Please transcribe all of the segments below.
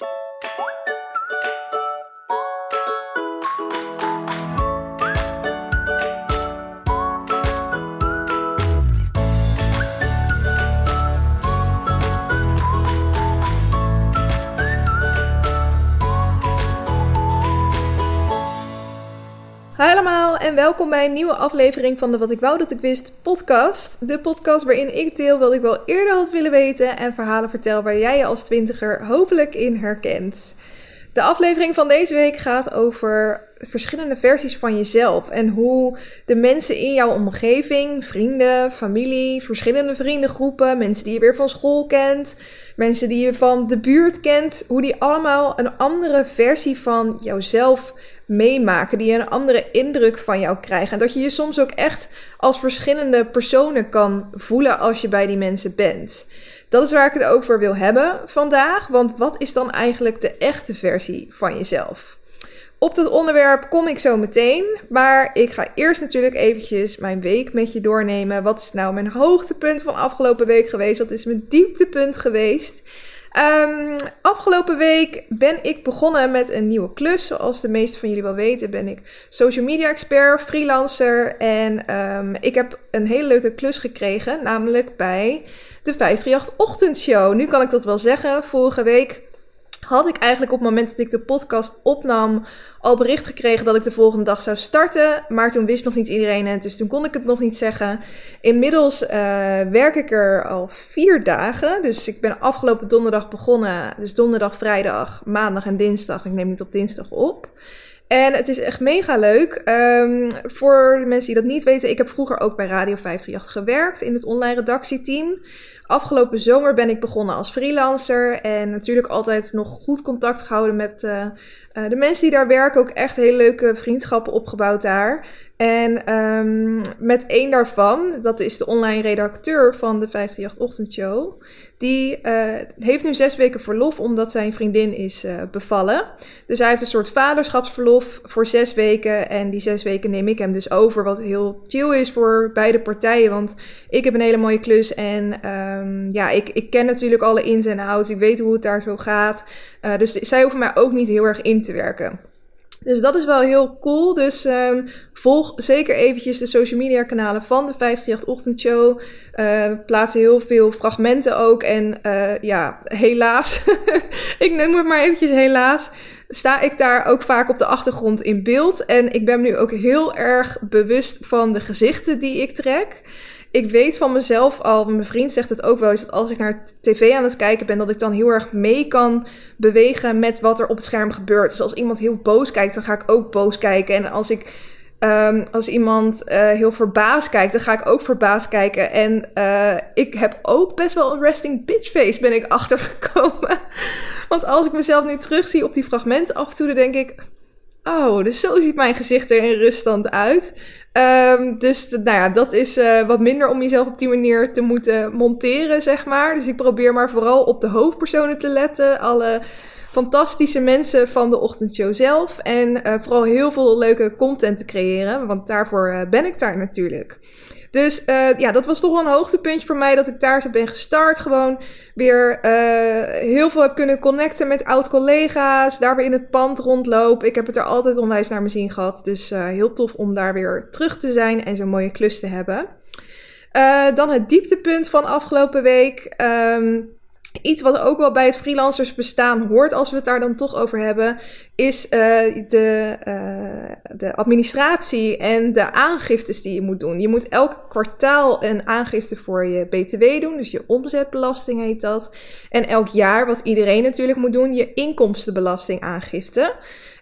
you welkom bij een nieuwe aflevering van de Wat ik wou dat ik wist podcast. De podcast waarin ik deel wat ik wel eerder had willen weten en verhalen vertel waar jij je als twintiger hopelijk in herkent. De aflevering van deze week gaat over verschillende versies van jezelf en hoe de mensen in jouw omgeving, vrienden, familie, verschillende vriendengroepen, mensen die je weer van school kent, mensen die je van de buurt kent, hoe die allemaal een andere versie van jouzelf meemaken, die een andere indruk van jou krijgen. En dat je je soms ook echt als verschillende personen kan voelen als je bij die mensen bent. Dat is waar ik het over wil hebben vandaag. Want wat is dan eigenlijk de echte versie van jezelf? Op dat onderwerp kom ik zo meteen. Maar ik ga eerst natuurlijk eventjes mijn week met je doornemen. Wat is nou mijn hoogtepunt van afgelopen week geweest? Wat is mijn dieptepunt geweest? Um, afgelopen week ben ik begonnen met een nieuwe klus. Zoals de meeste van jullie wel weten, ben ik social media expert, freelancer. En um, ik heb een hele leuke klus gekregen, namelijk bij de 538 Ochtendshow. Nu kan ik dat wel zeggen. Vorige week had ik eigenlijk op het moment dat ik de podcast opnam al bericht gekregen dat ik de volgende dag zou starten. Maar toen wist nog niet iedereen het, dus toen kon ik het nog niet zeggen. Inmiddels uh, werk ik er al vier dagen. Dus ik ben afgelopen donderdag begonnen. Dus donderdag, vrijdag, maandag en dinsdag. Ik neem niet op dinsdag op. En het is echt mega leuk. Um, voor de mensen die dat niet weten, ik heb vroeger ook bij Radio 538 gewerkt in het online redactieteam. Afgelopen zomer ben ik begonnen als freelancer en natuurlijk altijd nog goed contact gehouden met uh, uh, de mensen die daar werken. Ook echt hele leuke vriendschappen opgebouwd daar. En um, met één daarvan, dat is de online redacteur van de 538 Ochtendshow, die uh, heeft nu zes weken verlof omdat zijn vriendin is uh, bevallen. Dus hij heeft een soort vaderschapsverlof voor zes weken. En die zes weken neem ik hem dus over, wat heel chill is voor beide partijen. Want ik heb een hele mooie klus en um, ja, ik, ik ken natuurlijk alle ins en outs. Ik weet hoe het daar zo gaat. Uh, dus zij hoeven mij ook niet heel erg in te werken. Dus dat is wel heel cool. Dus um, volg zeker eventjes de social media kanalen van de 538 Ochtendshow. Uh, we plaatsen heel veel fragmenten ook. En uh, ja, helaas, ik noem het maar eventjes helaas, sta ik daar ook vaak op de achtergrond in beeld. En ik ben nu ook heel erg bewust van de gezichten die ik trek ik weet van mezelf al, mijn vriend zegt het ook wel eens, dat als ik naar tv aan het kijken ben, dat ik dan heel erg mee kan bewegen met wat er op het scherm gebeurt. Dus als iemand heel boos kijkt, dan ga ik ook boos kijken. En als ik Um, als iemand uh, heel verbaasd kijkt, dan ga ik ook verbaasd kijken. En uh, ik heb ook best wel een resting bitch face, ben ik achtergekomen. Want als ik mezelf nu terugzie op die fragmenten af en toe, dan denk ik... Oh, dus zo ziet mijn gezicht er in ruststand uit. Um, dus nou ja, dat is uh, wat minder om jezelf op die manier te moeten monteren, zeg maar. Dus ik probeer maar vooral op de hoofdpersonen te letten. Alle fantastische mensen van de ochtendshow zelf. En uh, vooral heel veel leuke content te creëren. Want daarvoor uh, ben ik daar natuurlijk. Dus uh, ja, dat was toch wel een hoogtepuntje voor mij dat ik daar zo ben gestart. Gewoon weer uh, heel veel heb kunnen connecten met oud-collega's. Daar weer in het pand rondloop. Ik heb het er altijd onwijs naar mijn zin gehad. Dus uh, heel tof om daar weer terug te zijn en zo'n mooie klus te hebben. dan het dieptepunt van afgelopen week. Um, Iets wat ook wel bij het freelancers bestaan hoort, als we het daar dan toch over hebben, is uh, de, uh, de administratie en de aangiftes die je moet doen. Je moet elk kwartaal een aangifte voor je BTW doen, dus je omzetbelasting heet dat. En elk jaar, wat iedereen natuurlijk moet doen, je inkomstenbelastingaangifte.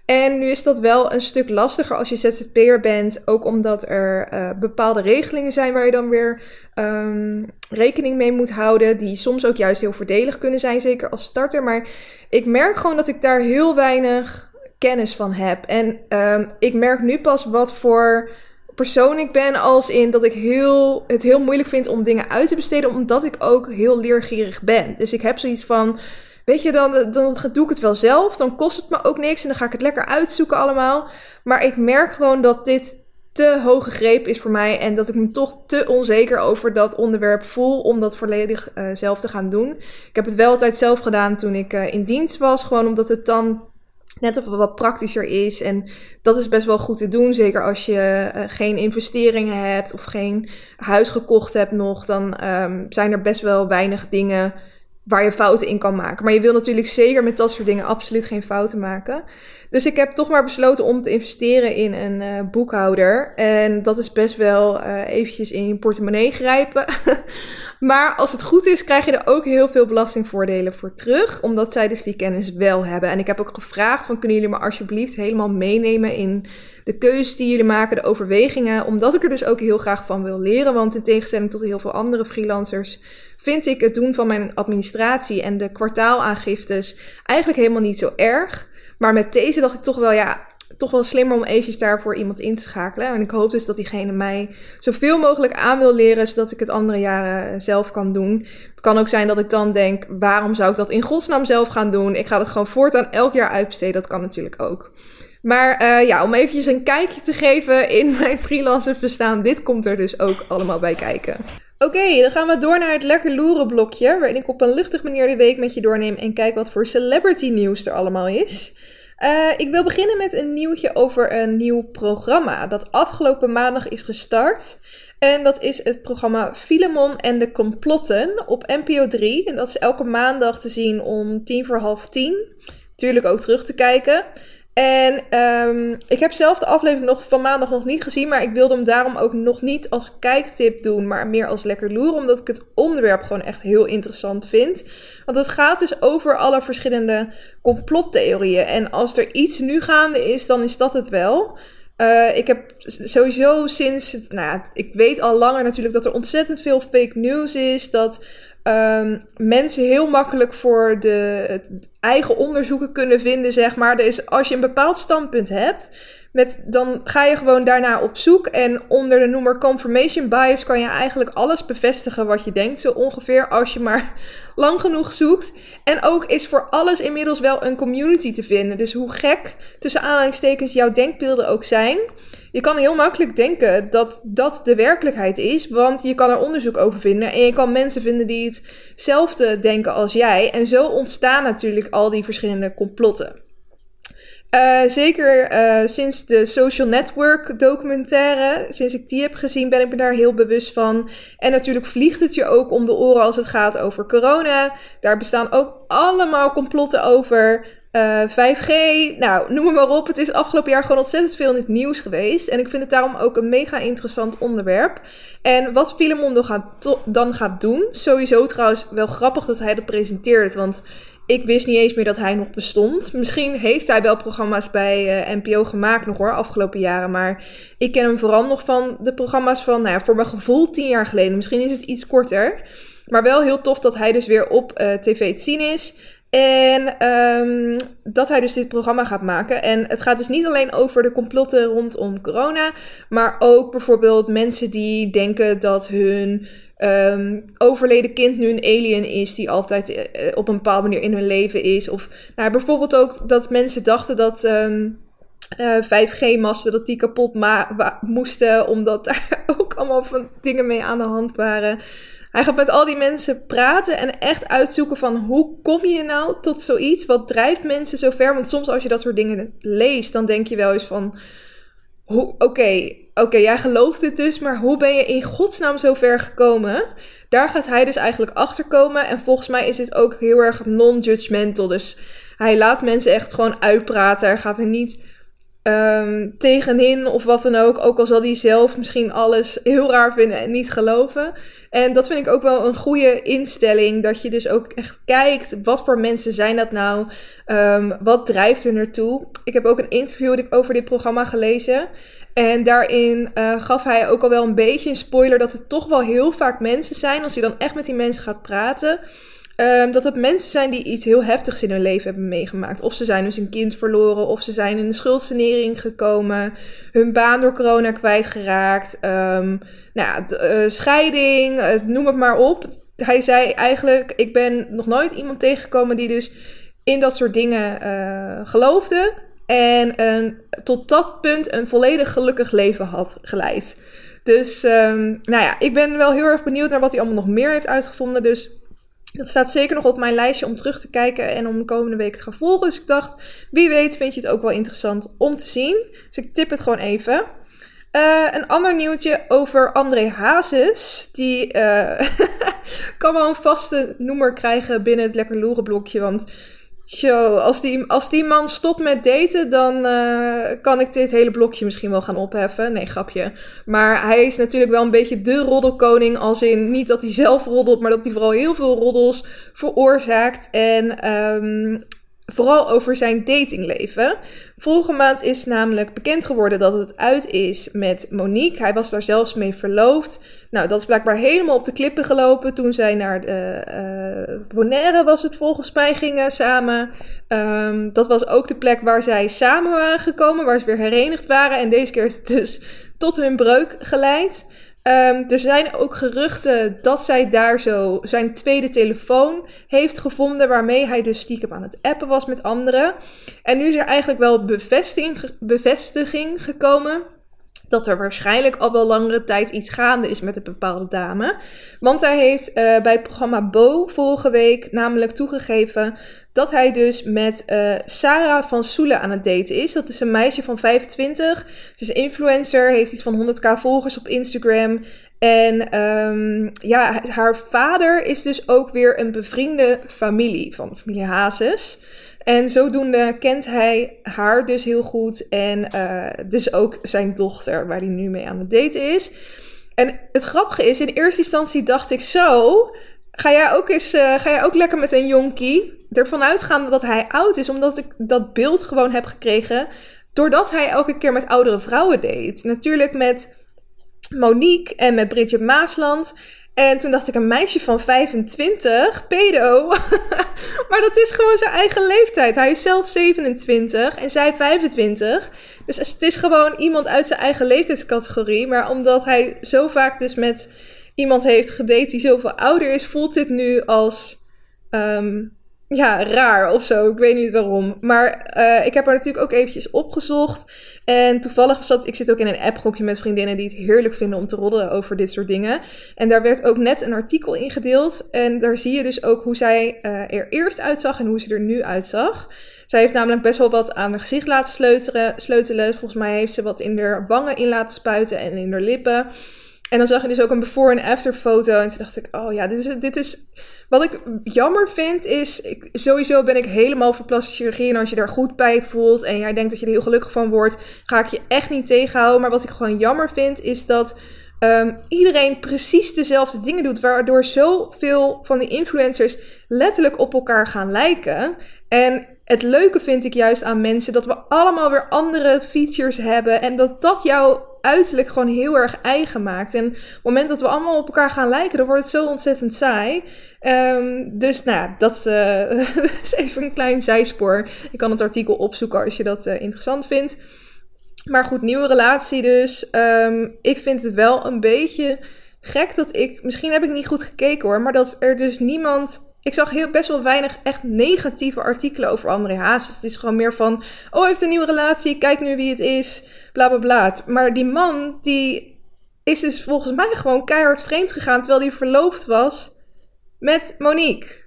En nu is dat wel een stuk lastiger als je ZZP'er bent, ook omdat er uh, bepaalde regelingen zijn waar je dan weer um, rekening mee moet houden, die soms ook juist heel voordelig kunnen zijn, zeker als starter. Maar ik merk gewoon dat ik daar heel weinig kennis van heb. En um, ik merk nu pas wat voor persoon ik ben, als in dat ik heel, het heel moeilijk vind om dingen uit te besteden, omdat ik ook heel leergierig ben. Dus ik heb zoiets van Weet je, dan, dan doe ik het wel zelf. Dan kost het me ook niks en dan ga ik het lekker uitzoeken allemaal. Maar ik merk gewoon dat dit te hoge greep is voor mij en dat ik me toch te onzeker over dat onderwerp voel om dat volledig uh, zelf te gaan doen. Ik heb het wel altijd zelf gedaan toen ik uh, in dienst was, gewoon omdat het dan net wat praktischer is. En dat is best wel goed te doen. Zeker als je uh, geen investeringen hebt of geen huis gekocht hebt nog. Dan um, zijn er best wel weinig dingen waar je fouten in kan maken. Maar je wil natuurlijk zeker met dat soort dingen absoluut geen fouten maken. Dus ik heb toch maar besloten om te investeren in een uh, boekhouder. En dat is best wel uh, eventjes in je portemonnee grijpen. maar als het goed is, krijg je er ook heel veel belastingvoordelen voor terug. Omdat zij dus die kennis wel hebben. En ik heb ook gevraagd van kunnen jullie me alsjeblieft helemaal meenemen in de keuzes die jullie maken, de overwegingen. Omdat ik er dus ook heel graag van wil leren. Want in tegenstelling tot heel veel andere freelancers vind ik het doen van mijn administratie en de kwartaalaangiftes eigenlijk helemaal niet zo erg. Maar met deze dacht ik toch wel, ja, toch wel slimmer om eventjes daarvoor iemand in te schakelen. En ik hoop dus dat diegene mij zoveel mogelijk aan wil leren, zodat ik het andere jaren zelf kan doen. Het kan ook zijn dat ik dan denk, waarom zou ik dat in godsnaam zelf gaan doen? Ik ga het gewoon voortaan elk jaar uitbesteden, dat kan natuurlijk ook. Maar uh, ja, om eventjes een kijkje te geven in mijn freelancer bestaan, dit komt er dus ook allemaal bij kijken. Oké, dan gaan we door naar het lekker loeren blokje, waarin ik op een luchtig manier de week met je doorneem en kijk wat voor celebrity nieuws er allemaal is. Uh, ik wil beginnen met een nieuwtje over een nieuw programma dat afgelopen maandag is gestart. En dat is het programma Filemon en de Complotten op NPO 3. En dat is elke maandag te zien om tien voor half tien. Tuurlijk ook terug te kijken. En um, ik heb zelf de aflevering nog van maandag nog niet gezien, maar ik wilde hem daarom ook nog niet als kijktip doen, maar meer als lekker loer, omdat ik het onderwerp gewoon echt heel interessant vind. Want het gaat dus over alle verschillende complottheorieën. En als er iets nu gaande is, dan is dat het wel. Uh, ik heb sowieso sinds, nou ik weet al langer natuurlijk dat er ontzettend veel fake news is. Dat um, mensen heel makkelijk voor de eigen onderzoeken kunnen vinden, zeg maar. Dus als je een bepaald standpunt hebt, met, dan ga je gewoon daarna op zoek. En onder de noemer confirmation bias kan je eigenlijk alles bevestigen wat je denkt, zo ongeveer, als je maar lang genoeg zoekt. En ook is voor alles inmiddels wel een community te vinden. Dus hoe gek tussen aanhalingstekens jouw denkbeelden ook zijn. Je kan heel makkelijk denken dat dat de werkelijkheid is, want je kan er onderzoek over vinden en je kan mensen vinden die hetzelfde denken als jij. En zo ontstaan natuurlijk al die verschillende complotten. Uh, zeker uh, sinds de Social Network documentaire, sinds ik die heb gezien, ben ik me daar heel bewust van. En natuurlijk vliegt het je ook om de oren als het gaat over corona. Daar bestaan ook allemaal complotten over. Uh, eh, 5G, nou, noem maar op. Het is afgelopen jaar gewoon ontzettend veel in het nieuws geweest. En ik vind het daarom ook een mega interessant onderwerp. En wat Filemon dan gaat doen, sowieso trouwens wel grappig dat hij dat presenteert. Want ik wist niet eens meer dat hij nog bestond. Misschien heeft hij wel programma's bij uh, NPO gemaakt nog hoor, afgelopen jaren. Maar ik ken hem vooral nog van de programma's van, nou ja, voor mijn gevoel tien jaar geleden. Misschien is het iets korter. Maar wel heel tof dat hij dus weer op uh, tv te zien is. En um, dat hij dus dit programma gaat maken. En het gaat dus niet alleen over de complotten rondom corona. Maar ook bijvoorbeeld mensen die denken dat hun um, overleden kind nu een alien is die altijd uh, op een bepaalde manier in hun leven is. Of nou, bijvoorbeeld ook dat mensen dachten dat um, uh, 5G-masten dat die kapot moesten, omdat daar ook allemaal van dingen mee aan de hand waren. Hij gaat met al die mensen praten en echt uitzoeken van hoe kom je nou tot zoiets? Wat drijft mensen zo ver? Want soms als je dat soort dingen leest, dan denk je wel eens van, oké, oké, jij gelooft dit dus, maar hoe ben je in godsnaam zo ver gekomen? Daar gaat hij dus eigenlijk achter komen. En volgens mij is dit ook heel erg non-judgmental. Dus hij laat mensen echt gewoon uitpraten. Hij gaat er niet um, tegenin of wat dan ook. Ook al zal hij zelf misschien alles heel raar vinden en niet geloven. En dat vind ik ook wel een goede instelling. Dat je dus ook echt kijkt, wat voor mensen zijn dat nou? Um, wat drijft er naartoe? Ik heb ook een interview over dit programma gelezen. En daarin uh, gaf hij ook al wel een beetje een spoiler dat het toch wel heel vaak mensen zijn, als hij dan echt met die mensen gaat praten, um, dat het mensen zijn die iets heel heftigs in hun leven hebben meegemaakt. Of ze zijn dus een kind verloren, of ze zijn in een schuldsanering gekomen, hun baan door corona kwijtgeraakt, um, nou ja, uh, scheiding, uh, noem het maar op. Hij zei eigenlijk, ik ben nog nooit iemand tegengekomen die dus in dat soort dingen geloofde. En een tot dat punt een volledig gelukkig leven had geleid. Dus um, nou ja, ik ben wel heel erg benieuwd naar wat hij allemaal nog meer heeft uitgevonden. Dus dat staat zeker nog op mijn lijstje om terug te kijken en om de komende week te gaan volgen. Dus ik dacht, wie weet vind je het ook wel interessant om te zien. Dus ik tip het gewoon even. Uh, een ander nieuwtje over André Hazes. Die uh, kan wel een vaste noemer krijgen binnen het Lekker Loeren blokje. Want Show, als die, als die man stopt met daten, dan uh, kan ik dit hele blokje misschien wel gaan opheffen. Nee, grapje. Maar hij is natuurlijk wel een beetje de roddelkoning. Als in niet dat hij zelf roddelt, maar dat hij vooral heel veel roddels veroorzaakt. En um, Vooral over zijn datingleven. Vorige maand is namelijk bekend geworden dat het uit is met Monique. Hij was daar zelfs mee verloofd. Nou, dat is blijkbaar helemaal op de klippen gelopen toen zij naar de, uh, Bonaire was het volgens mij gingen samen. Um, dat was ook de plek waar zij samen waren gekomen, waar ze weer herenigd waren. En deze keer is het dus tot hun breuk geleid. Um, er zijn ook geruchten dat zij daar zo zijn tweede telefoon heeft gevonden, waarmee hij dus stiekem aan het appen was met anderen. En nu is er eigenlijk wel bevestiging, gekomen dat er waarschijnlijk al wel langere tijd iets gaande is met een bepaalde dame. Want hij heeft uh, bij programma Bo vorige week namelijk toegegeven dat hij dus met uh, Sarah van Soelen aan het daten is. Dat is een meisje van 25. Ze is influencer, heeft iets van 100k volgers op Instagram. En um, ja, haar vader is dus ook weer een bevriende familie van familie Hazes. En zodoende kent hij haar dus heel goed. En uh, dus ook zijn dochter, waar hij nu mee aan het daten is. En het grappige is, in eerste instantie dacht ik zo. Ga jij ook eens, uh, ga jij ook lekker met een jonkie? Ervan uitgaande dat hij oud is, omdat ik dat beeld gewoon heb gekregen. Doordat hij elke keer met oudere vrouwen deed. Natuurlijk met Monique en met Bridget Maasland. En toen dacht ik, een meisje van 25, pedo. maar dat is gewoon zijn eigen leeftijd. Hij is zelf 27 en zij 25. Dus het is gewoon iemand uit zijn eigen leeftijdscategorie. Maar omdat hij zo vaak dus met iemand heeft gedate die zoveel ouder is, voelt dit nu als um, ja, raar of zo. Ik weet niet waarom. Maar uh, ik heb er natuurlijk ook eventjes opgezocht. En toevallig zat ik zit ook in een appgroepje met vriendinnen die het heerlijk vinden om te roddelen over dit soort dingen. En daar werd ook net een artikel in gedeeld. En daar zie je dus ook hoe zij uh, er eerst uitzag en hoe ze er nu uitzag. Zij heeft namelijk best wel wat aan haar gezicht laten sleutelen. sleutelen. Volgens mij heeft ze wat in haar wangen in laten spuiten en in haar lippen. En dan zag je dus ook een before- en after foto. En toen dacht ik, oh ja, dit is, dit is... Wat ik jammer vind is, ik, sowieso ben ik helemaal voor plastische chirurgie. En als je daar goed bij voelt en jij denkt dat je er heel gelukkig van wordt, ga ik je echt niet tegenhouden. Maar wat ik gewoon jammer vind, is dat um, iedereen precies dezelfde dingen doet. Waardoor zoveel van die influencers letterlijk op elkaar gaan lijken. En het leuke vind ik juist aan mensen dat we allemaal weer andere features hebben. En dat dat jouw uiterlijk gewoon heel erg eigen maakt. En op het moment dat we allemaal op elkaar gaan lijken, dan wordt het zo ontzettend saai. Um, dus nou, dat uh, is even een klein zijspoor. Je kan het artikel opzoeken als je dat uh, interessant vindt. Maar goed, nieuwe relatie dus. Um, ik vind het wel een beetje gek dat ik. Misschien heb ik niet goed gekeken hoor. Maar dat er dus niemand ik zag heel, best wel weinig echt negatieve artikelen over André Hazes. Het is gewoon meer van, oh, hij heeft een nieuwe relatie, kijk nu wie het is, bla bla bla. Maar die man, die is dus volgens mij gewoon keihard vreemd gegaan terwijl hij verloofd was met Monique.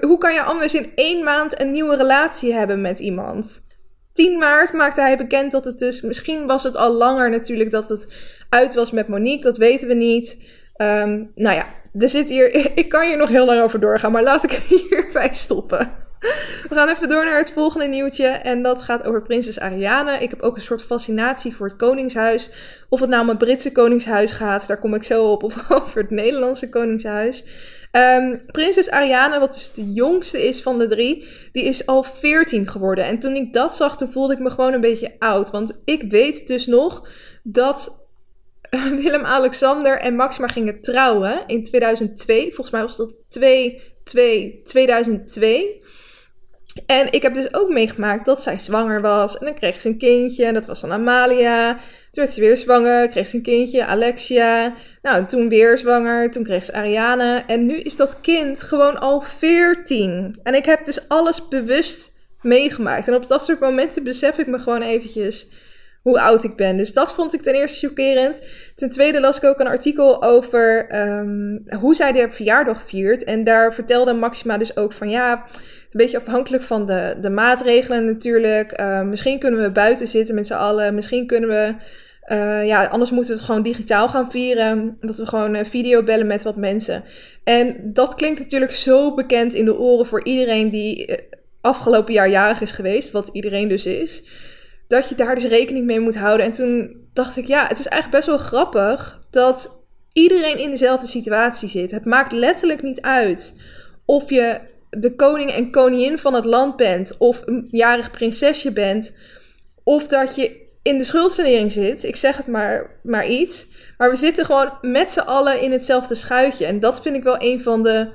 Hoe kan je anders in één maand een nieuwe relatie hebben met iemand? 10 maart maakte hij bekend dat het dus, misschien was het al langer natuurlijk dat het uit was met Monique, dat weten we niet. Um, nou ja, er zit hier, ik kan hier nog heel lang over doorgaan, maar laat ik hierbij stoppen. We gaan even door naar het volgende nieuwtje. En dat gaat over prinses Ariane. Ik heb ook een soort fascinatie voor het Koningshuis. Of het nou om het Britse Koningshuis gaat, daar kom ik zo op. Of over het Nederlandse Koningshuis. Um, prinses Ariane, wat dus de jongste is van de drie, die is al 14 geworden. En toen ik dat zag, toen voelde ik me gewoon een beetje oud. Want ik weet dus nog dat Willem-Alexander en Maxima gingen trouwen in 2002. Volgens mij was dat 2, 2, 2002. En ik heb dus ook meegemaakt dat zij zwanger was. En dan kreeg ze een kindje. En dat was dan Amalia. Toen werd ze weer zwanger. Kreeg ze een kindje, Alexia. Nou, toen weer zwanger. Toen kreeg ze Ariane. En nu is dat kind gewoon al 14. En ik heb dus alles bewust meegemaakt. En op dat soort momenten besef ik me gewoon eventjes hoe oud ik ben. Dus dat vond ik ten eerste chockerend. Ten tweede las ik ook een artikel over um, hoe zij de verjaardag viert. En daar vertelde Maxima dus ook van ja, een beetje afhankelijk van de, de maatregelen natuurlijk. Uh, misschien kunnen we buiten zitten met z'n allen. Misschien kunnen we. Uh, ja, anders moeten we het gewoon digitaal gaan vieren. Dat we gewoon uh, video bellen met wat mensen. En dat klinkt natuurlijk zo bekend in de oren voor iedereen die uh, afgelopen jaar jarig is geweest. Wat iedereen dus is dat je daar dus rekening mee moet houden. En toen dacht ik, ja, het is eigenlijk best wel grappig dat iedereen in dezelfde situatie zit. Het maakt letterlijk niet uit of je de koning en koningin van het land bent, of een jarig prinsesje bent, of dat je in de schuldsanering zit. Ik zeg het maar, maar iets. Maar we zitten gewoon met z'n allen in hetzelfde schuitje. En dat vind ik wel een van de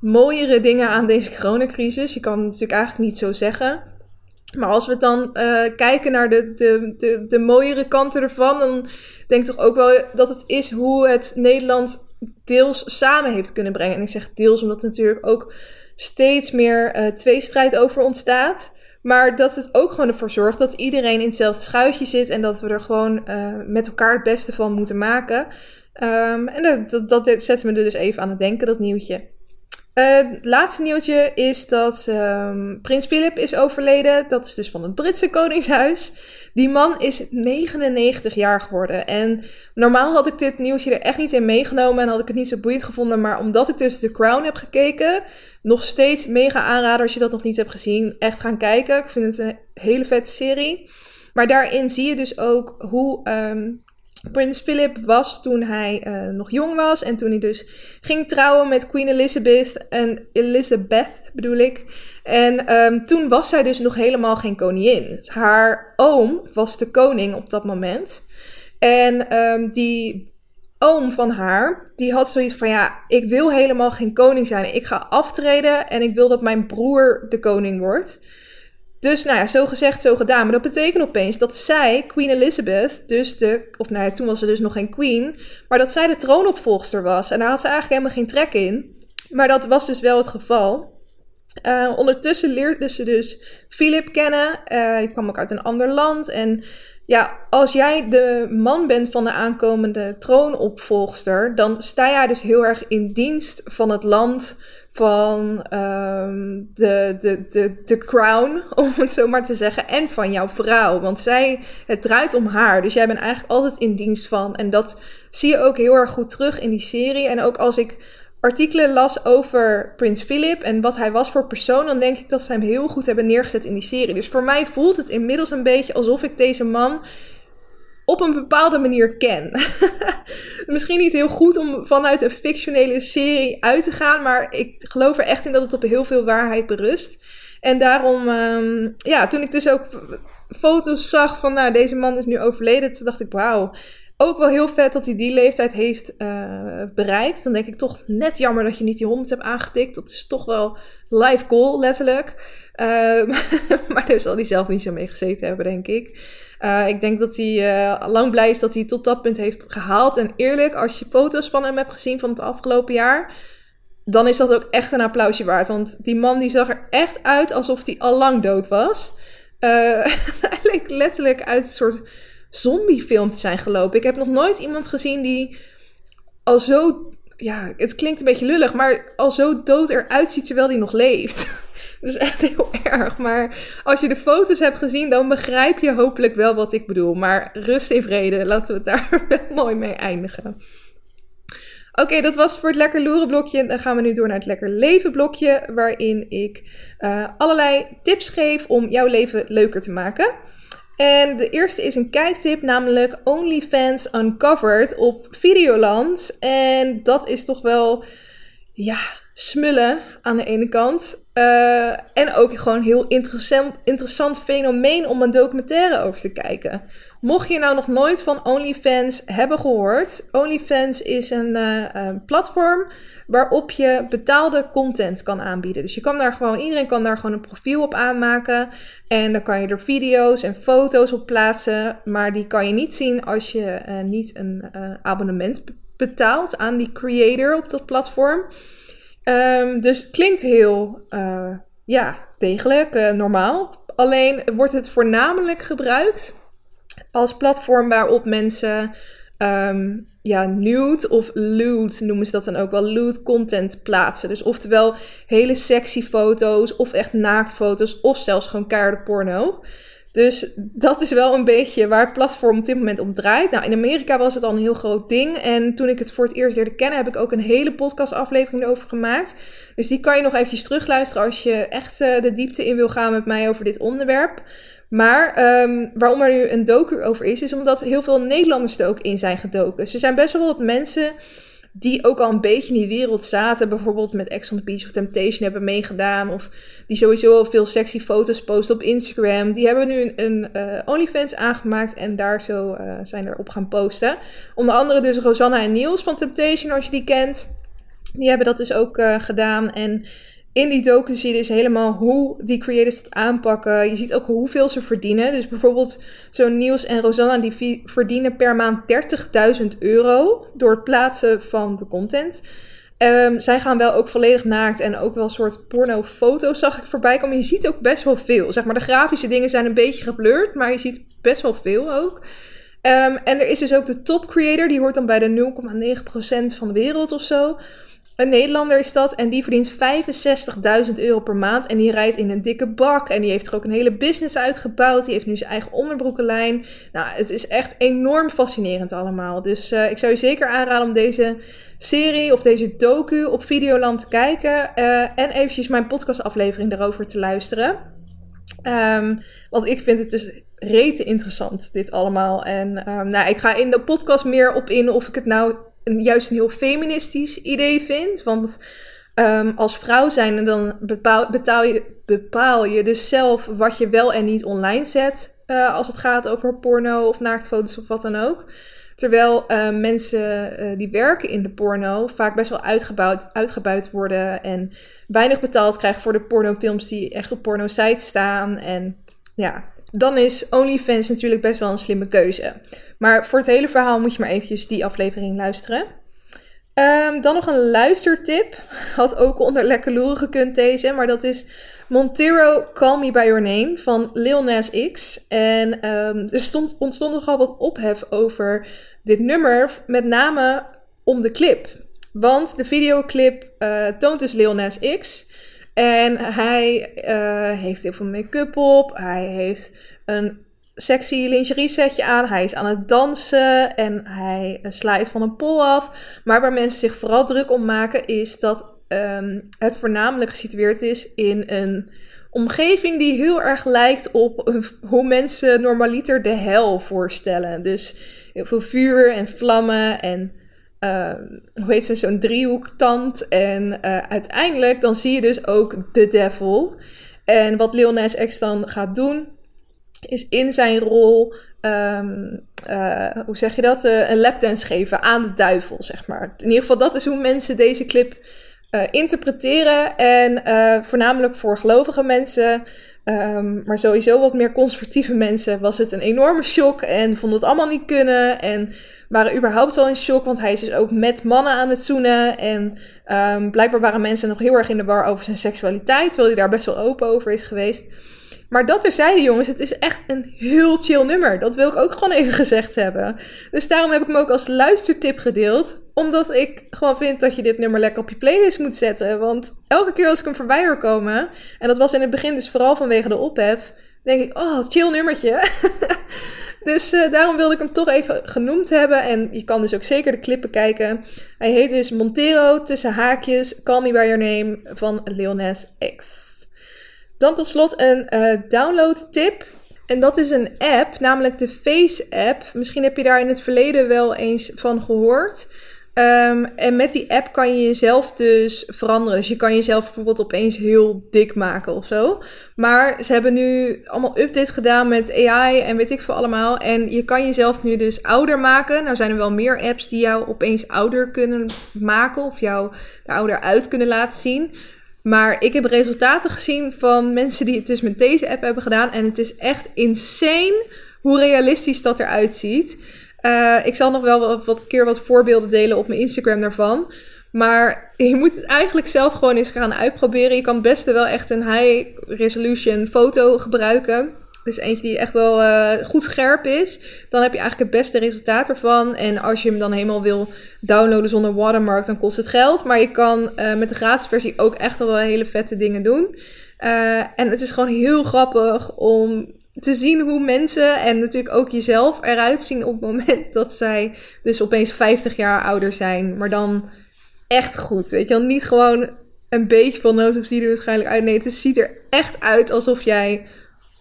mooiere dingen aan deze coronacrisis. Je kan het natuurlijk eigenlijk niet zo zeggen. Maar als we dan uh, kijken naar de, de, de, de mooiere kanten ervan, dan denk ik toch ook wel dat het is hoe het Nederland deels samen heeft kunnen brengen. En ik zeg deels omdat er natuurlijk ook steeds meer uh, tweestrijd over ontstaat. Maar dat het ook gewoon ervoor zorgt dat iedereen in hetzelfde schuitje zit en dat we er gewoon uh, met elkaar het beste van moeten maken. Um, en dat, dat, dat zet me er dus even aan het denken, dat nieuwtje. Uh, het laatste nieuwtje is dat um, prins Philip is overleden. Dat is dus van het Britse koningshuis. Die man is 99 jaar geworden. En normaal had ik dit nieuwtje er echt niet in meegenomen en had ik het niet zo boeiend gevonden. Maar omdat ik dus The Crown heb gekeken, nog steeds mega aanrader als je dat nog niet hebt gezien. Echt gaan kijken. Ik vind het een hele vette serie. Maar daarin zie je dus ook hoe um, Prins Philip was toen hij uh, nog jong was en toen hij dus ging trouwen met Queen Elizabeth en Elizabeth bedoel ik. En um, toen was zij dus nog helemaal geen koningin. Haar oom was de koning op dat moment. En um, die oom van haar, die had zoiets van ja, ik wil helemaal geen koning zijn. Ik ga aftreden en ik wil dat mijn broer de koning wordt. Dus nou ja, zo gezegd, zo gedaan. Maar dat betekent opeens dat zij, Queen Elizabeth, dus de, of nou ja, toen was ze dus nog geen queen, maar dat zij de troonopvolgster was. En daar had ze eigenlijk helemaal geen trek in. Maar dat was dus wel het geval. Uh, ondertussen leerde ze dus Philip kennen. Uh, die kwam ook uit een ander land. En ja, als jij de man bent van de aankomende troonopvolgster, dan sta jij dus heel erg in dienst van het land van um, de, de, de, de crown, om het zo maar te zeggen, en van jouw vrouw. Want zij, het draait om haar. Dus jij bent eigenlijk altijd in dienst van. En dat zie je ook heel erg goed terug in die serie. En ook als ik artikelen las over Prins Philip en wat hij was voor persoon, dan denk ik dat ze hem heel goed hebben neergezet in die serie. Dus voor mij voelt het inmiddels een beetje alsof ik deze man op een bepaalde manier ken. Misschien niet heel goed om vanuit een fictionele serie uit te gaan, maar ik geloof er echt in dat het op heel veel waarheid berust. En daarom, um, ja, toen ik dus ook foto's zag van, nou, deze man is nu overleden, toen dacht ik, wauw. Ook wel heel vet dat hij die leeftijd heeft uh, bereikt. Dan denk ik toch net jammer dat je niet die 100 hebt aangetikt. Dat is toch wel life goal, letterlijk. Uh, maar daar zal hij zelf niet zo mee gezeten hebben, denk ik. Uh, ik denk dat hij uh, lang blij is dat hij tot dat punt heeft gehaald. En eerlijk, als je foto's van hem hebt gezien van het afgelopen jaar, dan is dat ook echt een applausje waard. Want die man die zag er echt uit alsof hij al lang dood was. Uh, hij leek letterlijk uit een soort zombiefilm te zijn gelopen. Ik heb nog nooit iemand gezien die al zo. Ja, het klinkt een beetje lullig, maar al zo dood eruit ziet terwijl hij nog leeft. Dus echt heel erg. Maar als je de foto's hebt gezien, dan begrijp je hopelijk wel wat ik bedoel. Maar rust in vrede. Laten we het daar mooi mee eindigen. Oké, dat was voor het lekker loeren blokje. Dan gaan we nu door naar het lekker leven blokje, waarin ik uh, allerlei tips geef om jouw leven leuker te maken. En de eerste is een kijktip, namelijk OnlyFans Uncovered op Videoland. En dat is toch wel, ja, smullen aan de ene kant. Uh, en ook gewoon een heel interessant, interessant fenomeen om een documentaire over te kijken. Mocht je nou nog nooit van OnlyFans hebben gehoord, OnlyFans is een uh, platform waarop je betaalde content kan aanbieden. Dus je kan daar gewoon, iedereen kan daar gewoon een profiel op aanmaken. En dan kan je er video's en foto's op plaatsen. Maar die kan je niet zien als je uh, niet een abonnement betaalt aan die creator op dat platform. Um, dus klinkt heel, ja, degelijk normaal. Alleen wordt het voornamelijk gebruikt als platform waarop mensen um, ja, nude of lewd noemen ze dat dan ook wel, lewd content plaatsen. Dus oftewel hele sexy foto's of echt naaktfoto's of zelfs gewoon keiharde porno. Dus dat is wel een beetje waar het platform op dit moment om draait. Nou, in Amerika was het al een heel groot ding. En toen ik het voor het eerst leerde kennen, heb ik ook een hele podcastaflevering erover gemaakt. Dus die kan je nog eventjes terugluisteren als je echt uh, de diepte in wil gaan met mij over dit onderwerp. Maar um, waarom er nu een docu over is, is omdat heel veel Nederlanders er ook in zijn gedoken. Ze zijn best wel wat mensen die ook al een beetje in die wereld zaten. Bijvoorbeeld met Ex on the Beach of Temptation hebben meegedaan. Of die sowieso veel sexy foto's posten op Instagram. Die hebben nu een, uh, OnlyFans aangemaakt en daar zo uh, zijn er op gaan posten. Onder andere dus Rosanna en Niels van Temptation, als je die kent. Die hebben dat dus ook uh, gedaan. En in die docu zie je dus helemaal hoe die creators dat aanpakken. Je ziet ook hoeveel ze verdienen. Dus bijvoorbeeld zo'n Niels en Rosanna die verdienen per maand 30.000 euro door het plaatsen van de content. Um, zij gaan wel ook volledig naakt en ook wel een soort porno-foto's zag ik voorbij komen. Je ziet ook best wel veel. Zeg maar, de grafische dingen zijn een beetje geblurred, maar je ziet best wel veel ook. Um, en er is dus ook de top creator, die hoort dan bij de 0,9% van de wereld of zo. Een Nederlander is dat en die verdient 65.000 euro per maand. En die rijdt in een dikke bak. En die heeft er ook een hele business uitgebouwd. Die heeft nu zijn eigen onderbroekenlijn. Nou, het is echt enorm fascinerend allemaal. Dus uh, ik zou je zeker aanraden om deze serie of deze docu op Videoland te kijken. Uh, en eventjes mijn podcastaflevering daarover te luisteren. Um, want ik vind het dus rete interessant, dit allemaal. En um, nou, ik ga in de podcast meer op in of ik het nou juist een heel feministisch idee vind. Want um, als vrouw zijn, dan bepaal, betaal je, bepaal je dus zelf wat je wel en niet online zet. Uh, als het gaat over porno of naaktfoto's of wat dan ook. Terwijl uh, mensen uh, die werken in de porno vaak best wel uitgebouwd, uitgebuit worden en weinig betaald krijgen voor de pornofilms die echt op porno-sites staan. En ja, dan is OnlyFans natuurlijk best wel een slimme keuze. Maar voor het hele verhaal moet je maar eventjes die aflevering luisteren. Um, dan nog een luistertip. Had ook onder lekker loeren gekund deze, maar dat is Montero Call Me By Your Name van Lil Nas X. En um, er stond, ontstond nogal wat ophef over dit nummer, met name om de clip. Want de videoclip uh, toont dus Lil Nas X. En hij uh, heeft heel veel make-up op. Hij heeft een sexy lingerie setje aan. Hij is aan het dansen en hij slijt van een pol af. Maar waar mensen zich vooral druk om maken is dat um, het voornamelijk gesitueerd is in een omgeving die heel erg lijkt op hoe mensen normaliter de hel voorstellen. Dus heel veel vuur en vlammen en uh, hoe heet ze, zo'n driehoektand. En uh, uiteindelijk dan zie je dus ook de devil. En wat Lil Nas X dan gaat doen, is in zijn rol, um, uh, hoe zeg je dat, uh, een lapdance geven aan de duivel, zeg maar. In ieder geval, dat is hoe mensen deze clip uh, interpreteren. En voornamelijk voor gelovige mensen, um, maar sowieso wat meer conservatieve mensen, was het een enorme shock en vonden het allemaal niet kunnen. En waren überhaupt al in shock, want hij is dus ook met mannen aan het zoenen. En um, blijkbaar waren mensen nog heel erg in de war over zijn seksualiteit, terwijl hij daar best wel open over is geweest. Maar dat terzijde, jongens, het is echt een heel chill nummer. Dat wil ik ook gewoon even gezegd hebben. Dus daarom heb ik hem ook als luistertip gedeeld. Omdat ik gewoon vind dat je dit nummer lekker op je playlist moet zetten. Want elke keer als ik hem voorbij hoor komen, en dat was in het begin dus vooral vanwege de ophef, denk ik, oh, chill nummertje. dus uh, daarom wilde ik hem toch even genoemd hebben. En je kan dus ook zeker de clippen kijken. Hij heet dus Montero tussen haakjes Call Me By Your Name van Leones X. Dan tot slot een uh, download tip. En dat is een app, namelijk de Face app. Misschien heb je daar in het verleden wel eens van gehoord. Um, en met die app kan je jezelf dus veranderen. Dus je kan jezelf bijvoorbeeld opeens heel dik maken of zo. Maar ze hebben nu allemaal updates gedaan met AI en weet ik veel allemaal. En je kan jezelf nu dus ouder maken. Nou zijn er wel meer apps die jou opeens ouder kunnen maken. Of jou er ouder uit kunnen laten zien. Maar ik heb resultaten gezien van mensen die het dus met deze app hebben gedaan. En het is echt insane hoe realistisch dat eruit ziet. Uh, ik zal nog wel wat, wat keer wat voorbeelden delen op mijn Instagram daarvan. Maar je moet het eigenlijk zelf gewoon eens gaan uitproberen. Je kan best wel echt een high resolution foto gebruiken. Dus eentje die echt wel uh, goed scherp is. Dan heb je eigenlijk het beste resultaat ervan. En als je hem dan helemaal wil downloaden zonder watermark, dan kost het geld. Maar je kan uh, met de gratis versie ook echt wel hele vette dingen doen. En het is gewoon heel grappig om te zien hoe mensen en natuurlijk ook jezelf eruit zien op het moment dat zij dus opeens 50 jaar ouder zijn. Maar dan echt goed. Weet je wel, niet gewoon een beetje van nood je er waarschijnlijk uit. Nee, het ziet er echt uit alsof jij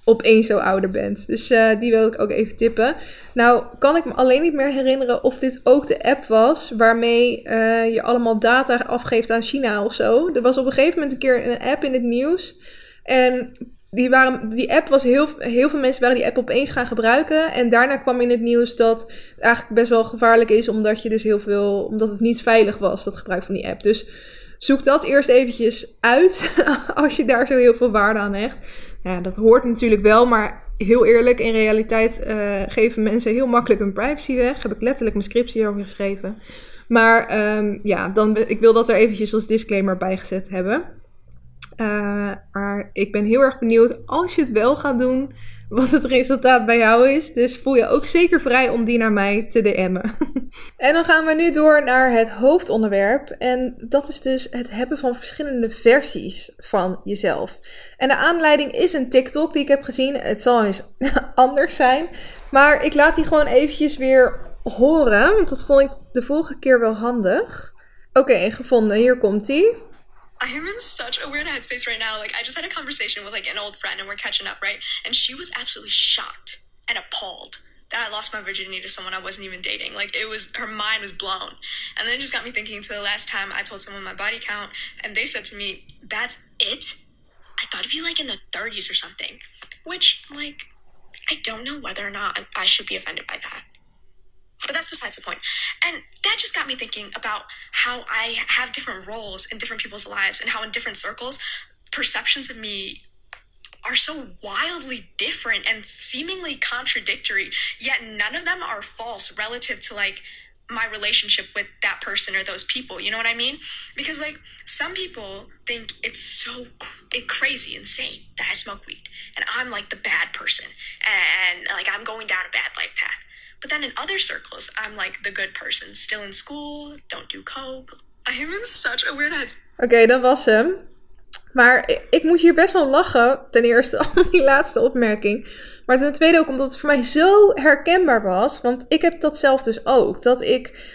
opeens zo ouder bent. Dus uh, die wil ik ook even tippen. Nou, kan ik me alleen niet meer herinneren of dit ook de app was waarmee uh, je allemaal data afgeeft aan China of zo. Er was op een gegeven moment een keer een app in het nieuws. En die, waren, die app was heel, heel veel mensen waren die app opeens gaan gebruiken. En daarna kwam in het nieuws dat het eigenlijk best wel gevaarlijk is, omdat je dus heel veel, omdat het niet veilig was, dat gebruik van die app. Dus zoek dat eerst eventjes uit als je daar zo heel veel waarde aan hecht. Ja, dat hoort natuurlijk wel, maar heel eerlijk, in realiteit uh, geven mensen heel makkelijk hun privacy weg. Heb ik letterlijk mijn scriptie over geschreven. Maar um, ja, dan, ik wil dat er eventjes als disclaimer bij gezet hebben. Uh, maar ik ben heel erg benieuwd als je het wel gaat doen, wat het resultaat bij jou is. Dus voel je ook zeker vrij om die naar mij te DM'en. en dan gaan we nu door naar het hoofdonderwerp. En dat is dus het hebben van verschillende versies van jezelf. En de aanleiding is een TikTok die ik heb gezien. Het zal eens anders zijn. Maar ik laat die gewoon eventjes weer horen. Want dat vond ik de vorige keer wel handig. Oké, gevonden. Hier komt ie. I'm in such a weird headspace right now. Like, I just had a conversation with like an old friend and we're catching up, right? And she was absolutely shocked and appalled that I lost my virginity to someone I wasn't even dating. Like, it was, her mind was blown. And then it just got me thinking to the last time I told someone my body count and they said to me, that's it? I thought it'd be like in the 30s or something. Which, like, I don't know whether or not I should be offended by that. But that's besides the point. And that just got me thinking about how I have different roles in different people's lives and how in different circles, perceptions of me are so wildly different and seemingly contradictory, yet none of them are false relative to like my relationship with that person or those people. You know what I mean? Because like some people think it's so crazy, insane that I smoke weed and I'm like the bad person and like I'm going down a bad life path. But in other circles, I'm like the good person. Still in school, don't do coke. I am in such a weird. Oké, dat was hem. Maar ik, ik moet hier best wel lachen. Ten eerste om die laatste opmerking. Maar ten tweede ook omdat het voor mij zo herkenbaar was. Want ik heb dat zelf dus ook. Dat ik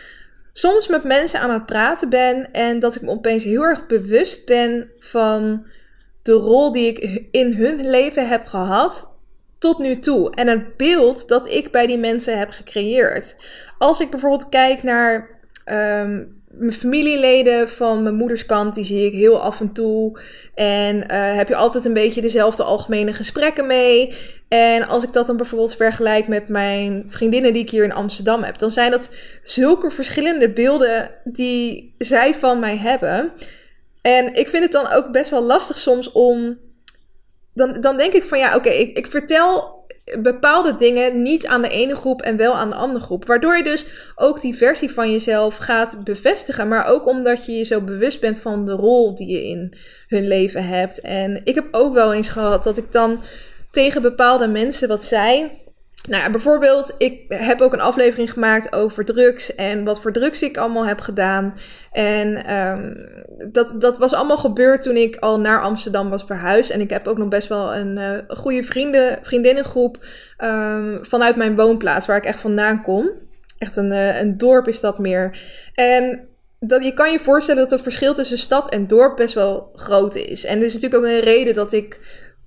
soms met mensen aan het praten ben. En dat ik me opeens heel erg bewust ben van de rol die ik in hun leven heb gehad tot nu toe. En het beeld dat ik bij die mensen heb gecreëerd. Als ik bijvoorbeeld kijk naar um, mijn familieleden van mijn moeders kant, die zie ik heel af en toe. En uh, heb je altijd een beetje dezelfde algemene gesprekken mee. En als ik dat dan bijvoorbeeld vergelijk met mijn vriendinnen die ik hier in Amsterdam heb, dan zijn dat zulke verschillende beelden die zij van mij hebben. En ik vind het dan ook best wel lastig soms om dan, dan denk ik van ja, oké, ik, ik vertel bepaalde dingen niet aan de ene groep en wel aan de andere groep. Waardoor je dus ook die versie van jezelf gaat bevestigen. Maar ook omdat je je zo bewust bent van de rol die je in hun leven hebt. En ik heb ook wel eens gehad dat ik dan tegen bepaalde mensen wat zei. Nou, bijvoorbeeld, ik heb ook een aflevering gemaakt over drugs en wat voor drugs ik allemaal heb gedaan. En um, dat, dat was allemaal gebeurd toen ik al naar Amsterdam was verhuisd. En ik heb ook nog best wel een uh, goede vrienden, vriendinnengroep um, vanuit mijn woonplaats, waar ik echt vandaan kom. Echt een, uh, een dorp is dat meer. En dat, je kan je voorstellen dat het verschil tussen stad en dorp best wel groot is. En er is natuurlijk ook een reden dat ik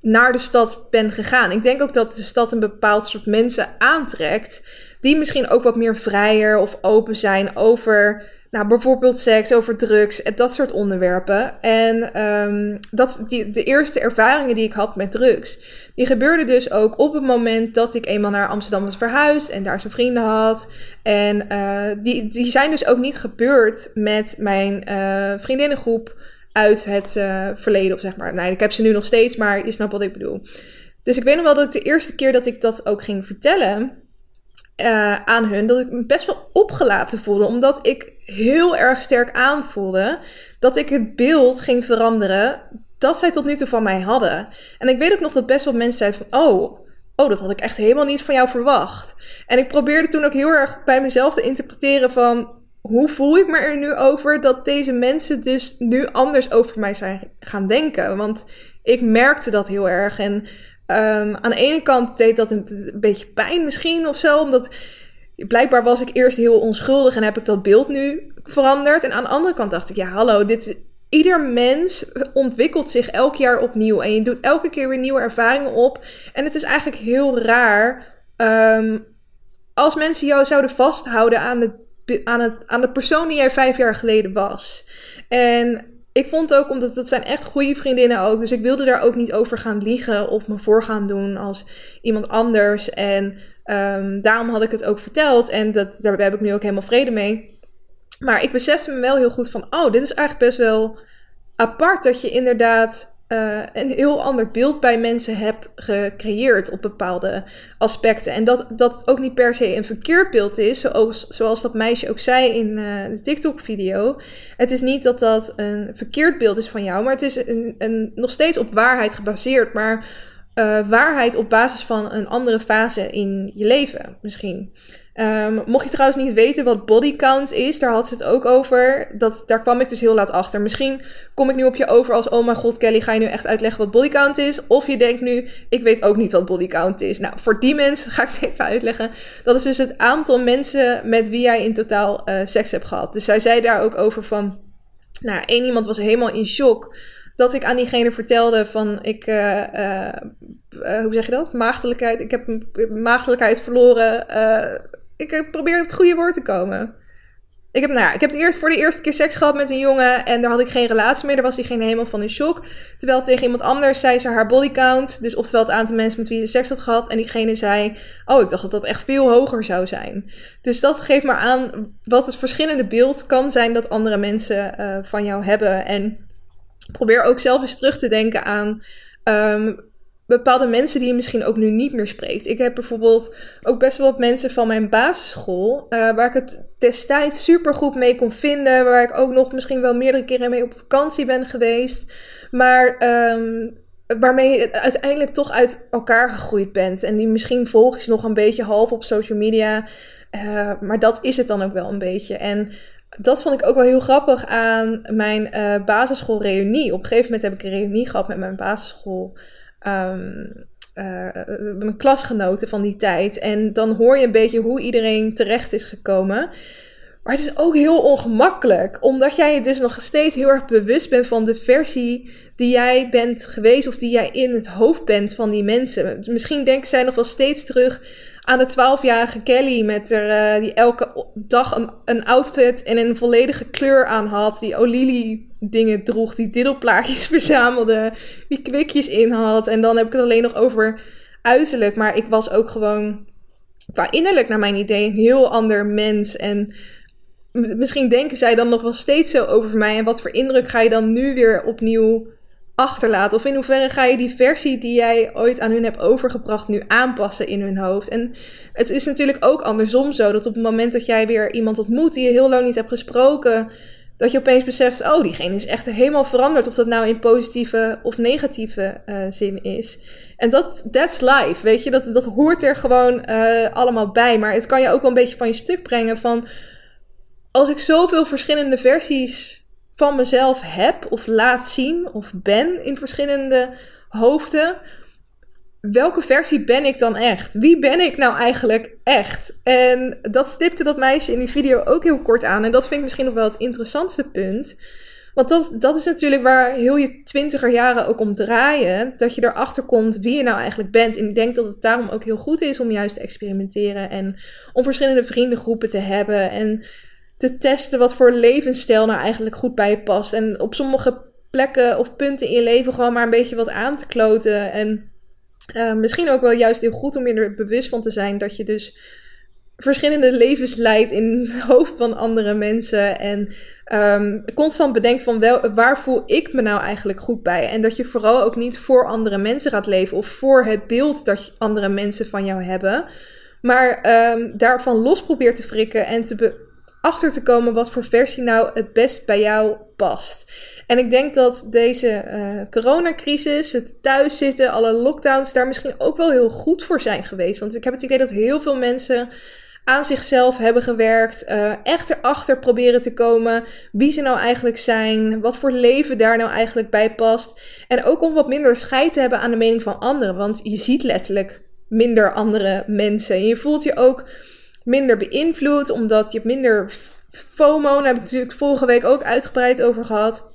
naar de stad ben gegaan. Ik denk ook dat de stad een bepaald soort mensen aantrekt. Die misschien ook wat meer vrijer of open zijn over nou, bijvoorbeeld seks, over drugs, dat soort onderwerpen. En um, dat, die, de eerste ervaringen die ik had met drugs, die gebeurden dus ook op het moment dat ik eenmaal naar Amsterdam was verhuisd en daar zijn vrienden had. En uh, die, die zijn dus ook niet gebeurd met mijn uh, vriendinnengroep uit het uh, verleden, of zeg maar. Nee, ik heb ze nu nog steeds, maar je snapt wat ik bedoel. Dus ik weet nog wel dat ik de eerste keer dat ik dat ook ging vertellen, uh, aan hun dat ik me best wel opgelaten voelde. Omdat ik heel erg sterk aanvoelde dat ik het beeld ging veranderen dat zij tot nu toe van mij hadden. En ik weet ook nog dat best wel mensen zeiden van, oh, oh, dat had ik echt helemaal niet van jou verwacht. En ik probeerde toen ook heel erg bij mezelf te interpreteren van, hoe voel ik me er nu over dat deze mensen dus nu anders over mij zijn gaan denken? Want ik merkte dat heel erg. En um, aan de ene kant deed dat een, beetje pijn misschien of zo, omdat blijkbaar was ik eerst heel onschuldig en heb ik dat beeld nu veranderd. En aan de andere kant dacht ik, ja, hallo, dit, ieder mens ontwikkelt zich elk jaar opnieuw. En je doet elke keer weer nieuwe ervaringen op. En het is eigenlijk heel raar um, als mensen jou zouden vasthouden aan, het, aan, het, aan de persoon die jij vijf jaar geleden was. En ik vond ook, omdat het zijn echt goede vriendinnen ook. Dus ik wilde daar ook niet over gaan liegen of me voor gaan doen als iemand anders. En um, daarom had ik het ook verteld. En dat, daar heb ik nu ook helemaal vrede mee. Maar ik besefte me wel heel goed van, oh, dit is eigenlijk best wel apart dat je inderdaad uh, een heel ander beeld bij mensen hebt gecreëerd op bepaalde aspecten. En dat dat ook niet per se een verkeerd beeld is, zoals, zoals dat meisje ook zei in uh, de TikTok-video. Het is niet dat dat een verkeerd beeld is van jou, maar het is een, een, nog steeds op waarheid gebaseerd. Maar uh, waarheid op basis van een andere fase in je leven, misschien. Um, mocht je trouwens niet weten wat body count is, daar had ze het ook over. Dat, daar kwam ik dus heel laat achter. Misschien kom ik nu op je over als, oh mijn god Kelly, ga je nu echt uitleggen wat body count is? Of je denkt nu, ik weet ook niet wat body count is. Nou, voor die mensen ga ik het even uitleggen. Dat is dus het aantal mensen met wie jij in totaal uh, seks hebt gehad. Dus zij zei daar ook over van, nou, één iemand was helemaal in shock dat ik aan diegene vertelde van ik, uh, uh, hoe zeg je dat? Maagdelijkheid. Ik heb maagdelijkheid verloren ik probeer op het goede woord te komen. Ik heb, nou ja, ik heb eerst, voor de eerste keer seks gehad met een jongen en daar had ik geen relatie meer. Daar was diegene helemaal van in shock. Terwijl tegen iemand anders zei ze haar body count. Dus oftewel het aantal mensen met wie ze seks had gehad. En diegene zei, oh ik dacht dat dat echt veel hoger zou zijn. Dus dat geeft maar aan wat het verschillende beeld kan zijn dat andere mensen uh, van jou hebben. En probeer ook zelf eens terug te denken aan... Um, bepaalde mensen die je misschien ook nu niet meer spreekt. Ik heb bijvoorbeeld ook best wel wat mensen van mijn basisschool, uh, waar ik het destijds super goed mee kon vinden, waar ik ook nog misschien wel meerdere keren mee op vakantie ben geweest, maar um, waarmee je uiteindelijk toch uit elkaar gegroeid bent. En die misschien volg je nog een beetje half op social media, uh, maar dat is het dan ook wel een beetje. En dat vond ik ook wel heel grappig aan mijn uh, basisschoolreunie. Op een gegeven moment heb ik een reunie gehad met mijn basisschool um, uh, mijn klasgenoten van die tijd. En dan hoor je een beetje hoe iedereen terecht is gekomen. Maar het is ook heel ongemakkelijk, omdat jij je dus nog steeds heel erg bewust bent van de versie die jij bent geweest of die jij in het hoofd bent van die mensen. Misschien denken zij nog wel steeds terug aan de 12-jarige Kelly met er, uh, die elke dag een, een, outfit en een volledige kleur aan had. Die Olili dingen droeg, die diddelplaatjes verzamelde, die kwikjes in had. En dan heb ik het alleen nog over uiterlijk. Maar ik was ook gewoon qua innerlijk naar mijn idee een heel ander mens. En misschien denken zij dan nog wel steeds zo over mij. En wat voor indruk ga je dan nu weer opnieuw Of in hoeverre ga je die versie die jij ooit aan hun hebt overgebracht nu aanpassen in hun hoofd? En het is natuurlijk ook andersom zo dat op het moment dat jij weer iemand ontmoet die je heel lang niet hebt gesproken, dat je opeens beseft, oh, diegene is echt helemaal veranderd. Of dat nou in positieve of negatieve uh, zin is. En dat, that's life, weet je. Dat, dat hoort er gewoon uh, allemaal bij. Maar het kan je ook wel een beetje van je stuk brengen van... Als ik zoveel verschillende versies van mezelf heb of laat zien of ben in verschillende hoofden, welke versie ben ik dan echt? Wie ben ik nou eigenlijk echt? En dat stipte dat meisje in die video ook heel kort aan. En dat vind ik misschien nog wel het interessantste punt. Want dat, dat is natuurlijk waar heel je twintiger jaren ook om draaien. Dat je erachter komt wie je nou eigenlijk bent. En ik denk dat het daarom ook heel goed is om juist te experimenteren. En om verschillende vriendengroepen te hebben. En te testen wat voor levensstijl nou eigenlijk goed bij je past. En op sommige plekken of punten in je leven gewoon maar een beetje wat aan te kloten. En uh, misschien ook wel juist heel goed om je er bewust van te zijn dat je dus verschillende levens leidt in het hoofd van andere mensen. En um, constant bedenkt van wel, waar voel ik me nou eigenlijk goed bij. En dat je vooral ook niet voor andere mensen gaat leven of voor het beeld dat andere mensen van jou hebben. Maar um, daarvan los probeert te frikken en te achter te komen wat voor versie nou het best bij jou past. En ik denk dat deze uh, coronacrisis, het thuiszitten, alle lockdowns daar misschien ook wel heel goed voor zijn geweest. Want ik heb het idee dat heel veel mensen aan zichzelf hebben gewerkt, uh, echt erachter proberen te komen wie ze nou eigenlijk zijn, wat voor leven daar nou eigenlijk bij past. En ook om wat minder scheid te hebben aan de mening van anderen, want je ziet letterlijk minder andere mensen. En je voelt je ook minder beïnvloed, omdat je minder FOMO. Daar heb ik natuurlijk vorige week ook uitgebreid over gehad.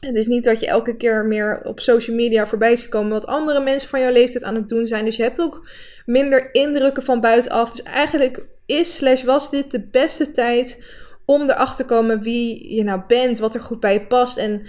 Het is niet dat je elke keer meer op social media voorbij ziet komen wat andere mensen van jouw leeftijd aan het doen zijn. Dus je hebt ook minder indrukken van buitenaf. Dus eigenlijk is slash was dit de beste tijd om erachter te komen wie je nou bent, wat er goed bij je past. En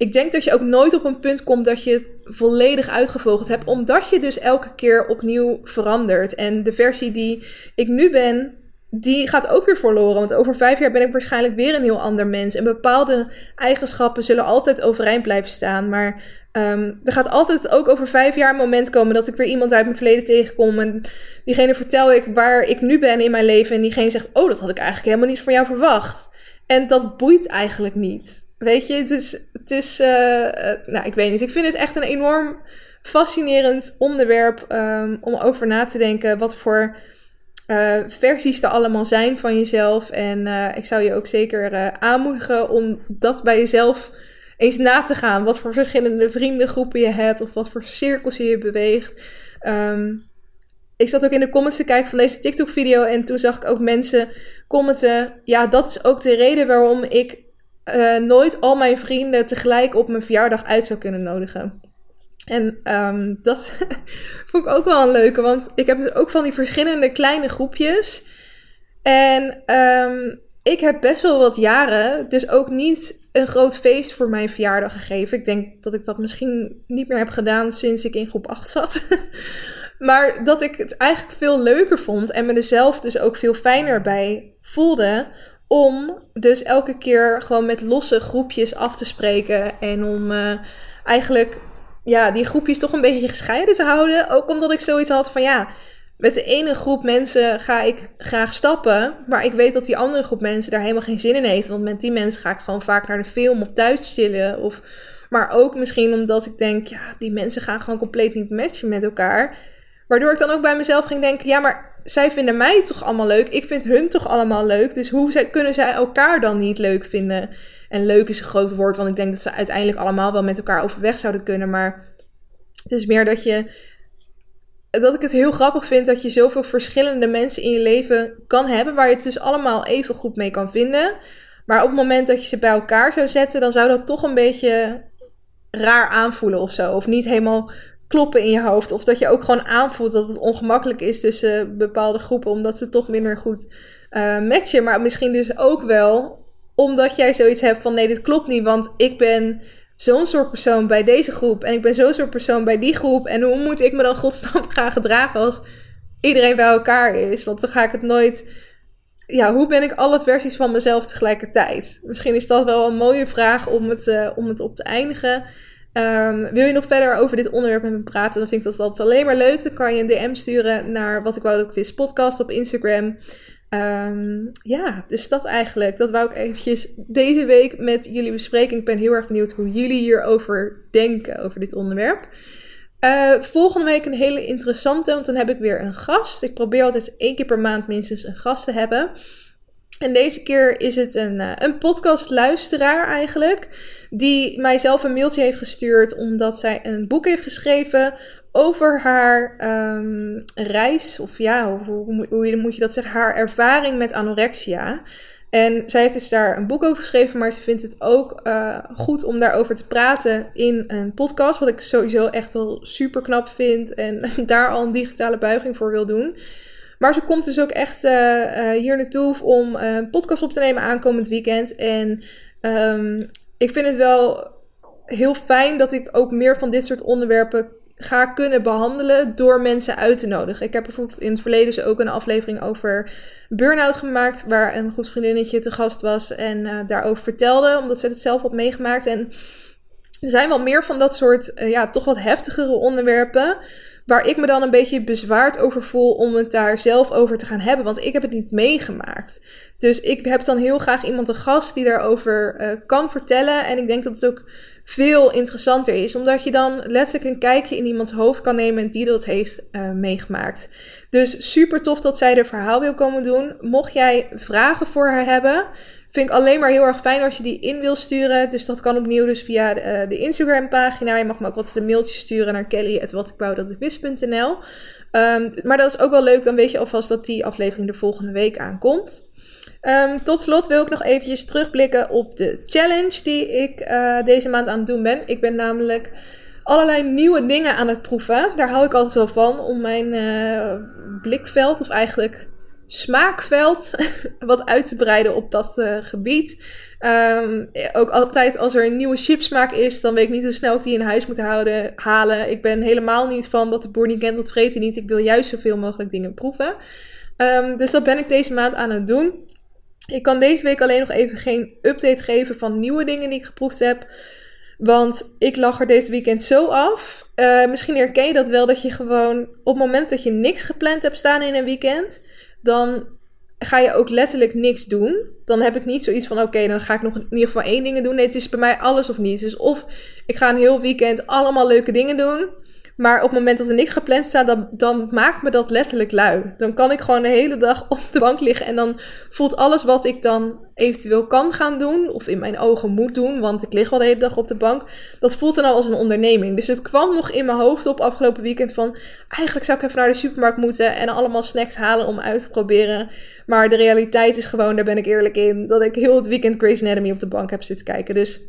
ik denk dat je ook nooit op een punt komt dat je het volledig uitgevogeld hebt, omdat je dus elke keer opnieuw verandert. En de versie die ik nu ben, die gaat ook weer verloren. Want over vijf jaar ben ik waarschijnlijk weer een heel ander mens. En bepaalde eigenschappen zullen altijd overeind blijven staan. Maar um, er gaat altijd ook over vijf jaar een moment komen dat ik weer iemand uit mijn verleden tegenkom. En diegene vertel ik waar ik nu ben in mijn leven. En diegene zegt: Oh, dat had ik eigenlijk helemaal niet van jou verwacht. En dat boeit eigenlijk niet. Weet je, het is. Het is uh, nou, ik weet niet. Ik vind het echt een enorm fascinerend onderwerp um, om over na te denken. Wat voor uh, versies er allemaal zijn van jezelf. En ik zou je ook zeker aanmoedigen om dat bij jezelf eens na te gaan. Wat voor verschillende vriendengroepen je hebt of wat voor cirkels je beweegt. Um, ik zat ook in de comments te kijken van deze TikTok-video en toen zag ik ook mensen commenten. Ja, dat is ook de reden waarom ik nooit al mijn vrienden tegelijk op mijn verjaardag uit zou kunnen nodigen. En um, dat vond ik ook wel een leuke, want ik heb dus ook van die verschillende kleine groepjes. En um, ik heb best wel wat jaren, dus ook niet een groot feest voor mijn verjaardag gegeven. Ik denk dat ik dat misschien niet meer heb gedaan sinds ik in groep 8 zat. maar dat ik het eigenlijk veel leuker vond en me er zelf dus ook veel fijner bij voelde. Om dus elke keer gewoon met losse groepjes af te spreken. En om uh, eigenlijk ja, die groepjes toch een beetje gescheiden te houden. Ook omdat ik zoiets had van ja, met de ene groep mensen ga ik graag stappen. Maar ik weet dat die andere groep mensen daar helemaal geen zin in heeft. Want met die mensen ga ik gewoon vaak naar de film of thuis chillen. Of, maar ook misschien omdat ik denk, ja, die mensen gaan gewoon compleet niet matchen met elkaar. Waardoor ik dan ook bij mezelf ging denken, ja, maar zij vinden mij toch allemaal leuk. Ik vind hun toch allemaal leuk. Dus hoe kunnen zij elkaar dan niet leuk vinden? En leuk is een groot woord, want ik denk dat ze uiteindelijk allemaal wel met elkaar overweg zouden kunnen. Maar het is meer dat je. Dat ik het heel grappig vind dat je zoveel verschillende mensen in je leven kan hebben. Waar je het dus allemaal even goed mee kan vinden. Maar op het moment dat je ze bij elkaar zou zetten, dan zou dat toch een beetje raar aanvoelen of zo. Of niet helemaal kloppen in je hoofd. Of dat je ook gewoon aanvoelt dat het ongemakkelijk is tussen bepaalde groepen. Omdat ze toch minder goed uh, matchen. Maar misschien dus ook wel omdat jij zoiets hebt van nee, dit klopt niet. Want ik ben zo'n soort persoon bij deze groep. En ik ben zo'n soort persoon bij die groep. En hoe moet ik me dan godsnaam gaan gedragen als iedereen bij elkaar is? Want dan ga ik het nooit. Ja, hoe ben ik alle versies van mezelf tegelijkertijd? Misschien is dat wel een mooie vraag om het, uh, om het op te eindigen. Um, wil je nog verder over dit onderwerp met me praten? Dan vind ik dat altijd alleen maar leuk. Dan kan je een DM sturen naar wat ik wou dat ik wist podcast op Instagram. Um, ja, dus dat eigenlijk. Dat wou ik eventjes deze week met jullie bespreken. Ik ben heel erg benieuwd hoe jullie hierover denken, over dit onderwerp. Uh, volgende week een hele interessante, want dan heb ik weer een gast. Ik probeer altijd één keer per maand minstens een gast te hebben. En deze keer is het een, uh, een podcastluisteraar eigenlijk. Die mijzelf een mailtje heeft gestuurd omdat zij een boek heeft geschreven over haar um, reis, of ja, hoe, hoe, moet je dat zeggen, haar ervaring met anorexia. En zij heeft dus daar een boek over geschreven, maar ze vindt het ook uh, goed om daarover te praten in een podcast. Wat ik sowieso echt wel super knap vind en daar al een digitale buiging voor wil doen. Maar ze komt dus ook echt uh, uh, hier naartoe om een podcast op te nemen aankomend weekend. En um, ik vind het wel heel fijn dat ik ook meer van dit soort onderwerpen ga kunnen behandelen door mensen uit te nodigen. Ik heb bijvoorbeeld in het verleden dus ook een aflevering over burn-out gemaakt, waar een goed vriendinnetje te gast was en daarover vertelde, omdat ze het zelf had meegemaakt. En er zijn wel meer van dat soort, uh, ja, toch wat heftigere onderwerpen. waar ik me dan een beetje bezwaard over voel om het daar zelf over te gaan hebben, want ik heb het niet meegemaakt. Dus ik heb dan heel graag iemand een gast die daarover uh, kan vertellen. En ik denk dat het ook veel interessanter is, omdat je dan letterlijk een kijkje in iemands hoofd kan nemen die dat heeft uh, meegemaakt. Dus super tof dat zij er verhaal wil komen doen. Mocht jij vragen voor haar hebben, vind ik alleen maar heel erg fijn als je die in wil sturen. Dus dat kan opnieuw dus via de, uh, de Instagram pagina. Je mag me ook altijd een mailtje sturen naar kelly.watikwou.wis.nl um, Maar dat is ook wel leuk, dan weet je alvast dat die aflevering de volgende week aankomt. Um, tot slot wil ik nog eventjes terugblikken op de challenge die ik uh, deze maand aan het doen ben. Ik ben namelijk allerlei nieuwe dingen aan het proeven. Daar hou ik altijd wel van om mijn uh, blikveld, of eigenlijk smaakveld, wat uit te breiden op dat uh, gebied. Um, ook altijd als er een nieuwe chipsmaak is, dan weet ik niet hoe snel ik die in huis moet houden, halen. Ik ben helemaal niet van wat de boer niet kent, dat vreet hij niet. Ik wil juist zoveel mogelijk dingen proeven. Um, dus dat ben ik deze maand aan het doen. Ik kan deze week alleen nog even geen update geven van nieuwe dingen die ik geproefd heb. Want ik lag er deze weekend zo af. Uh, misschien herken je dat wel, dat je gewoon op het moment dat je niks gepland hebt staan in een weekend, dan ga je ook letterlijk niks doen. Dan heb ik niet zoiets van: oké, dan ga ik nog in ieder geval één ding doen. Nee, het is bij mij alles of niets. Dus of ik ga een heel weekend allemaal leuke dingen doen. Maar op het moment dat er niks gepland staat, dan, dan maakt me dat letterlijk lui. Dan kan ik gewoon de hele dag op de bank liggen en dan voelt alles wat ik dan eventueel kan gaan doen, of in mijn ogen moet doen, want ik lig wel de hele dag op de bank, dat voelt dan al als een onderneming. Dus het kwam nog in mijn hoofd op afgelopen weekend van, eigenlijk zou ik even naar de supermarkt moeten en allemaal snacks halen om uit te proberen. Maar de realiteit is gewoon, daar ben ik eerlijk in, dat ik heel het weekend Grey's Anatomy op de bank heb zitten kijken. Dus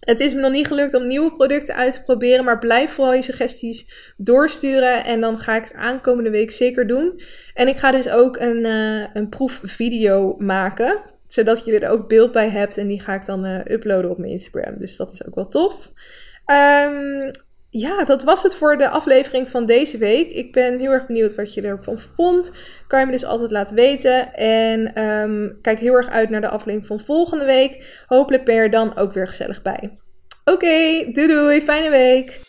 het is me nog niet gelukt om nieuwe producten uit te proberen, maar blijf vooral je suggesties doorsturen en dan ga ik het aankomende week zeker doen. En ik ga dus ook een, uh, een proefvideo maken, zodat je er ook beeld bij hebt en die ga ik dan uh, uploaden op mijn Instagram. Dus dat is ook wel tof. Um, ja, dat was het voor de aflevering van deze week. Ik ben heel erg benieuwd wat je ervan vond. Kan je me dus altijd laten weten. En ehm, kijk heel erg uit naar de aflevering van volgende week. Hopelijk ben je er dan ook weer gezellig bij. Oké, doei doei, fijne week.